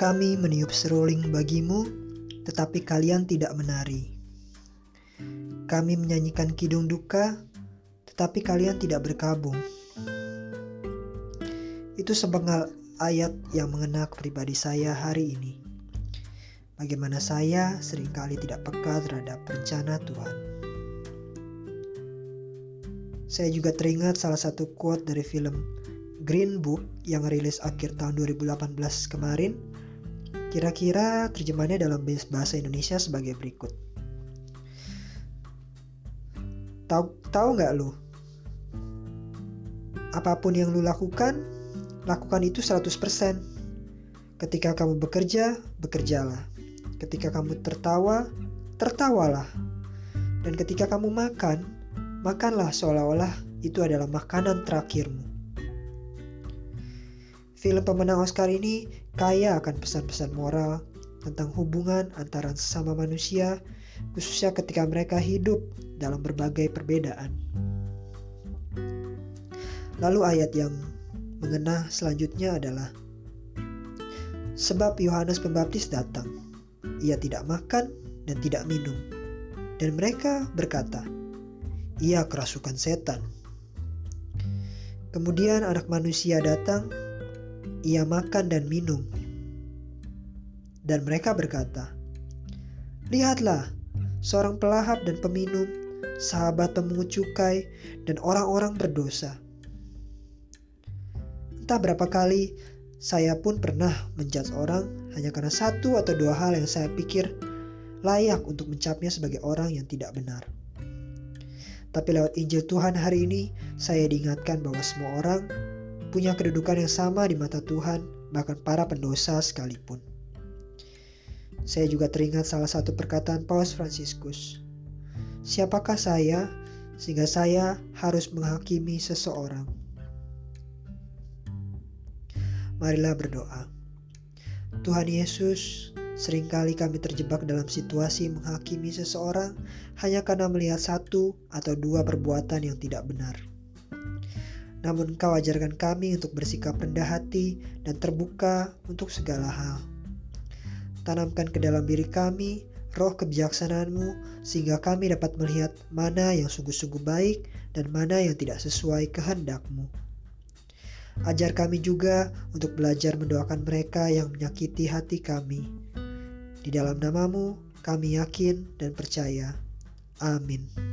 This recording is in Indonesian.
Kami meniup seruling bagimu, tetapi kalian tidak menari. Kami menyanyikan kidung duka, tetapi kalian tidak berkabung. Itu sepenggal ayat yang mengena pribadi saya hari ini. Bagaimana saya sering kali tidak peka terhadap rencana Tuhan. Saya juga teringat salah satu quote dari film Green Book yang rilis akhir tahun 2018 kemarin Kira-kira terjemahannya dalam bahasa Indonesia sebagai berikut. Tahu tahu nggak lu? Apa pun yang lu lakukan, lakukan itu 100%. Ketika kamu bekerja, bekerjalah. Ketika kamu tertawa, tertawalah. Dan ketika kamu makan, makanlah seolah-olah itu adalah makanan terakhirmu. Film pemenang Oscar ini kaya akan pesan-pesan moral tentang hubungan antara sesama manusia, khususnya ketika mereka hidup dalam berbagai perbedaan. Lalu ayat yang mengena selanjutnya adalah Sebab Yohanes Pembaptis datang, ia tidak makan dan tidak minum. Dan mereka berkata, ia kerasukan setan. Kemudian anak manusia datang ia makan dan minum. Dan mereka berkata, Lihatlah, seorang pelahap dan peminum, sahabat pemungut cukai, dan orang-orang berdosa. Entah berapa kali saya pun pernah menjudge orang hanya karena satu atau dua hal yang saya pikir layak untuk mencapnya sebagai orang yang tidak benar. Tapi lewat Injil Tuhan hari ini, saya diingatkan bahwa semua orang punya kedudukan yang sama di mata Tuhan, bahkan para pendosa sekalipun. Saya juga teringat salah satu perkataan Paus Fransiskus. Siapakah saya sehingga saya harus menghakimi seseorang? Marilah berdoa. Tuhan Yesus, sering kali kami terjebak dalam situasi menghakimi seseorang hanya karena melihat satu atau dua perbuatan yang tidak benar. Namun engkau ajarkan kami untuk bersikap rendah hati dan terbuka untuk segala hal. Tanamkan ke dalam diri kami roh kebijaksanaanmu sehingga kami dapat melihat mana yang sungguh-sungguh baik dan mana yang tidak sesuai kehendakmu. Ajar kami juga untuk belajar mendoakan mereka yang menyakiti hati kami. Di dalam namamu kami yakin dan percaya. Amin.